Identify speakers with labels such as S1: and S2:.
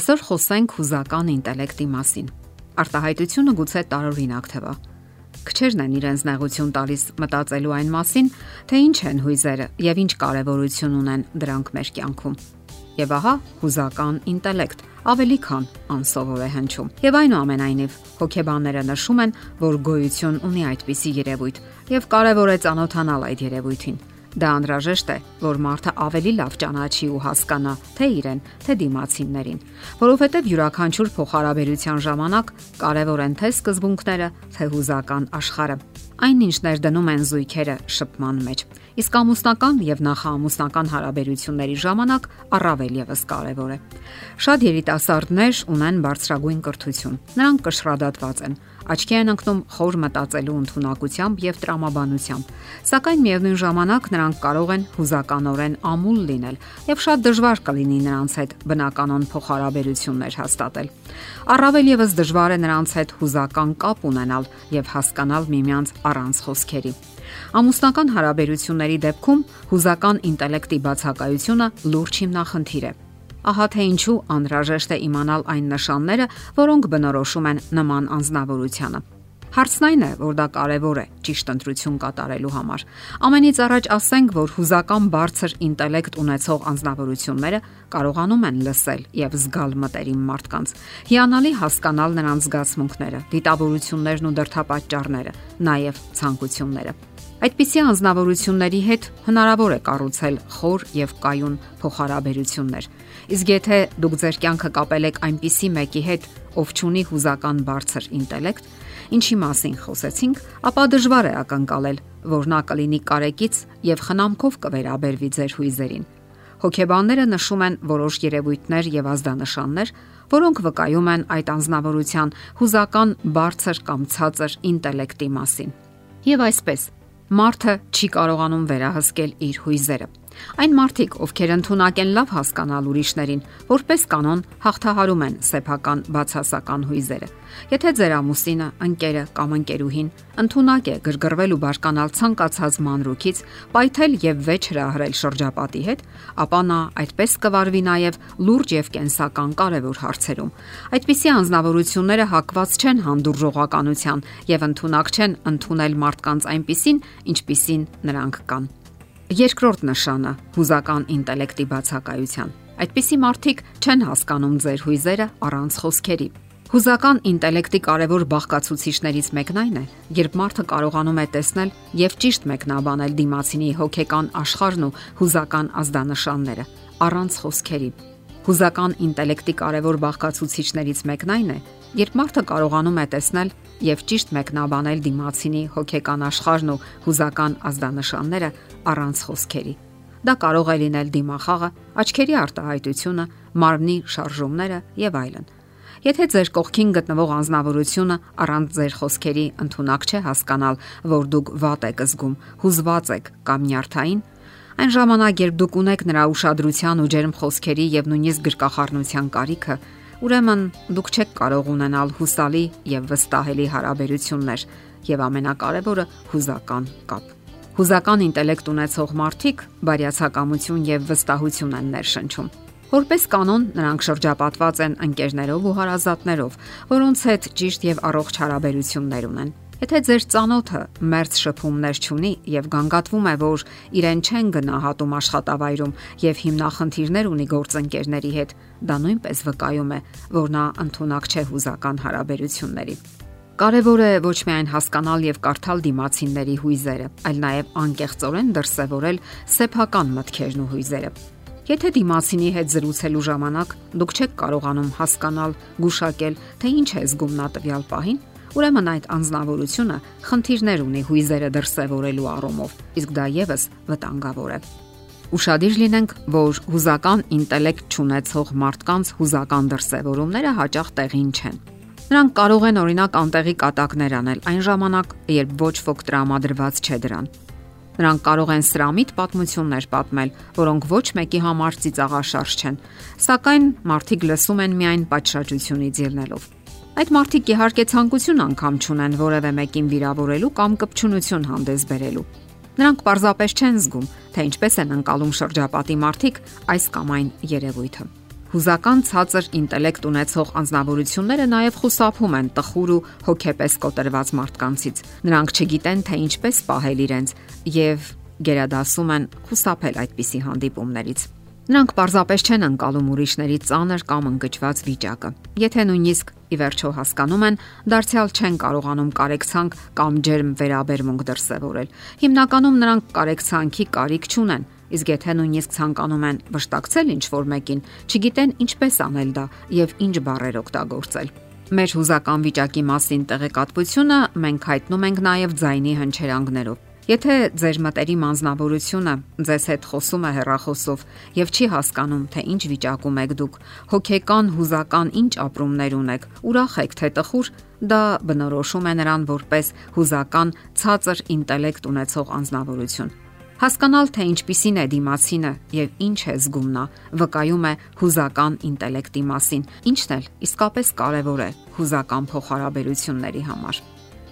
S1: Այսօր խոսենք հուզական ինտելեկտի մասին։ Արտահայտությունը գուցե տարօրինակ թվա։ Քչերն են իրենց նեղություն տալիս մտածելու այն մասին, թե ինչ են հույզերը եւ ինչ կարեւորություն ունեն դրանք մեր կյանքում։ Եվ ահա հուզական ինտելեկտ ավելի քան անսովոր է հնչում։ Եվ այնուամենայնիվ հոգեբանները նշում են, որ գոյություն ունի այդպիսի երևույթ եւ կարեւոր է ճանոթանալ այդ երևույթին Դա անհրաժեշտ է, որ մարդը ավելի լավ ճանաչի ու հասկանա թե իրեն, թե դիմացիններին, որովհետև յուրաքանչյուր փոխհարաբերության ժամանակ կարևոր են թե սկզբունքները, թե հուզական աշխարհը։ Այնինչ ներդնում են զույգերը շփման մեջ։ Իսկ ամուսնական եւ նախաամուսնական հարաբերությունների ժամանակ առավել եւս կարեւոր է։ Շատ երիտասարդներ ունեն բարձրագույն կրթություն։ Նրանք կշռադատված են, Աչքի են ընկնում խոր մտածելու ընտունակությամբ եւ տրամաբանությամբ, սակայն միևնույն ժամանակ նրանք կարող են հուզականորեն ամուլ լինել եւ շատ դժվար կլինի նրանց հետ բնականon փոխհարաբերություններ հաստատել։ Առավել եւս դժվար է նրանց հետ հուզական կապ ունենալ եւ հասկանալ միմյանց առանց խոսքերի։ Ամուսնական հարաբերությունների դեպքում հուզական ինտելեկտի բացակայությունը լուրջ հիմնախնդիր է Ահա թե ինչու անհրաժեշտ է իմանալ այն նշանները, որոնք բնորոշում են նման անznավորությունը։ Հարցն այն է, որ դա կարևոր է ճիշտ ընտրություն կատարելու համար։ Ամենից առաջ ասենք, որ հուզական բարձր ինտելեկտ ունեցող անznավորությունները կարողանում են լսել եւ զգալ մտերիմ մարդկանց, հիանալի հասկանալ նրանց զգացմունքները, դիտավորություններն ու դրթապաճառները, նաեւ ցանկությունները։ Այդպիսի անznավորությունների հետ հնարավոր է կառուցել խոր եւ կայուն փոխհարաբերություններ։ Իսկ եթե դուք ձեր կյանքը կապել եք այնպիսի մեկի հետ, ով ունի հուզական բարձր ինտելեկտ, ինչի մասին խոսեցինք, ապա դժվար է ակնկալել, որ նա կլինի կարեկից եւ խնամքով կվերաբերվի ձեր հույզերին։ Հոգեբանները նշում են որոշ երևույթներ եւ ազդանշաններ, որոնք վկայում են այդ անznավորության հուզական բարձր կամ ցածր ինտելեկտի մասին։ Եվ այսպես, Մարդը չի կարողանում վերահսկել իր հույզերը։ Այն մարդիկ, ովքեր ընդունակ են լավ հասկանալ ուրիշներին, որպես կանոն հաղթահարում են սեփական բացասական հույզերը։ Եթե ձեր ամուսինը, ընկերը կամ ընկերուհին ընդունակ է գրգռվել ու բարկանալ ցանկացած մանրուքից, պայթել եւ վեճ հրահրել շրջապատի հետ, ապա նա այդպես կվարվի նաեւ լուրջ եւ կենսական կարևոր հարցերում։ Այդպիսի անznավորությունները հակված չեն հանդուրժողականության եւ ընդունակ չեն ընդունել մարդկանց այնպիսին, ինչպիսին նրանք կան։ Երկրորդ նշանը՝ հուզական ինտելեկտի բացակայության։ Այդպիսի մարդիկ չեն հասկանում ձեր հույզերը առանց խոսքերի։ Հուզական ինտելեկտի կարևոր բաղկացուցիչներից մեկն այն է, երբ մարդը կարողանում է տեսնել եւ ճիշտ մեկնաբանել դիմացինի հոգեկան աշխարհն ու հուզական ազդանշանները առանց խոսքերի։ Հուզական ինտելեկտի կարևոր բաղկացուցիչներից մեկն այն է, երբ մարդը կարողանում է տեսնել եւ ճիշտ մեկնաբանել դիմացինի հոգեկան աշխարհն ու հուզական ազդանշանները առանց խոսքերի։ Դա կարող է լինել դիմախաղը, աչքերի արտահայտությունը, մարմնի շարժումները եւ այլն։ Եթե ձեր կողքին գտնվող անznավորությունը առանց ձեր խոսքերի ընդունակ չէ հասկանալ, որ դուք վատ եք զգում, հուզված եք կամ նյարդային, այն ժամանակ, երբ դուք ունեք նրա ուշադրության ու ջերմ խոսքերի եւ նույնիսկ գրկախառնության կարիքը, ուրեմն դուք չեք կարող ունենալ հուսալի եւ վստահելի հարաբերություններ եւ ամենակարևորը հուզական կապ։ Հուզական ինտելեկտ ունեցող մարդիկ բարյացակամություն եւ վստահություն են ներշնչում։ Որպես կանոն, նրանք շրջապատված են ընկերներով ու հարազատներով, որոնց հետ ճիշտ եւ առողջ հարաբերություններ ունեն։ Եթե ձեր ծանոթը մերց շփումներ չունի եւ գանգատվում է, որ իրեն չեն գնահատում աշխատավայրում եւ հիմնախնդիրներ ունի գործընկերների հետ, դա նույնպես վկայում է, որ նա ընդունակ չէ հուզական հարաբերությունների։ Կարևոր է ոչ միայն հասկանալ եւ կարդալ դիմացինների հույզերը, այլ նաեւ անկեղծորեն դրսեւորել սեփական մտքերն ու հույզերը։ Եթե դիմացինի հետ զրուցելու ժամանակ դուք չեք կարողանում հասկանալ, գուշակել, թե ինչ է զգում նա տվյալ պահին, Ուրեմն այդ անznավորությունը խնդիրներ ունի հույզերը դրսևորելու առումով, իսկ դա եւս վտանգավոր է։ Ուշադիր լինենք, որ հուզական ինտելեկտ ունեցող մարդկանց հուզական դրսևորումները հաճախ տեղին չեն։ Նրանք կարող են օրինակ անտեղի կատակներ անել այն ժամանակ, երբ ոչ ոք տրամադրված չէ դրան։ Նրանք կարող են սրամիտ պատմություններ պատմել, որոնք ոչ մեկի համար ծիծաղաշարժ չեն, սակայն մարդիկ լսում են միայն պատշաճությունից ելնելով։ Այդ մարդիկ իհարկե ցանկություն անգամ չունեն որևէ մեկին վիրավորելու կամ կպչունություն հանդես բերելու։ Նրանք պարզապես չեն զգում, թե ինչպես են անցալում շրջապատի մարդիկ այս կամ այն երևույթը։ Հուզական ցածր ինտելեկտ ունեցող անznավորությունները նաև խուսափում են տխուր ու հոգեպես կոտրված մարդկանցից։ Նրանք չգիտեն, թե ինչպես պահել իրենց եւ գերադասում են խուսափել այդպիսի հանդիպումներից։ Նրանք պարզապես չեն անցալում ուրիշների ծանր կամ ընկճված վիճակը։ Եթե նույնիսկ ի վերջո հասկանում են, դարձյալ չեն կարողանում կարեկցանք կամ ջերմ վերաբերմունք դրսևորել։ Հիմնականում նրանք կարեկցանքի կարիք չունեն, իսկ եթե նույնիսկ ցանկանում են վշտակցել ինչ-որ մեկին, չգիտեն ինչպես անել դա եւ ինչ բառեր օգտագործել։ Մեր հուզական վիճակի մասին տեղեկատվությունը մենք հայտնում ենք նաև ձայնի հնչերանգներով։ Եթե ձեր մտերիմ անznավորությունը ձեզ հետ խոսում է հեռախոսով եւ չի հասկանում, թե ինչ վիճակում եք դուք, հոգեկան, հուզական ինչ ապրումներ ունեք, ուրախ եք թե տխուր, դա բնորոշում է նրան որպես հուզական ցածր ինտելեկտ ունեցող անznավորություն։ Հասկանալ, թե ինչպիսին է դիմացինը եւ ինչ է զգում նա, վկայում է հուզական ինտելեկտի մասին, ինչն էլ իսկապես կարևոր է հուզական փոխհարաբերությունների համար։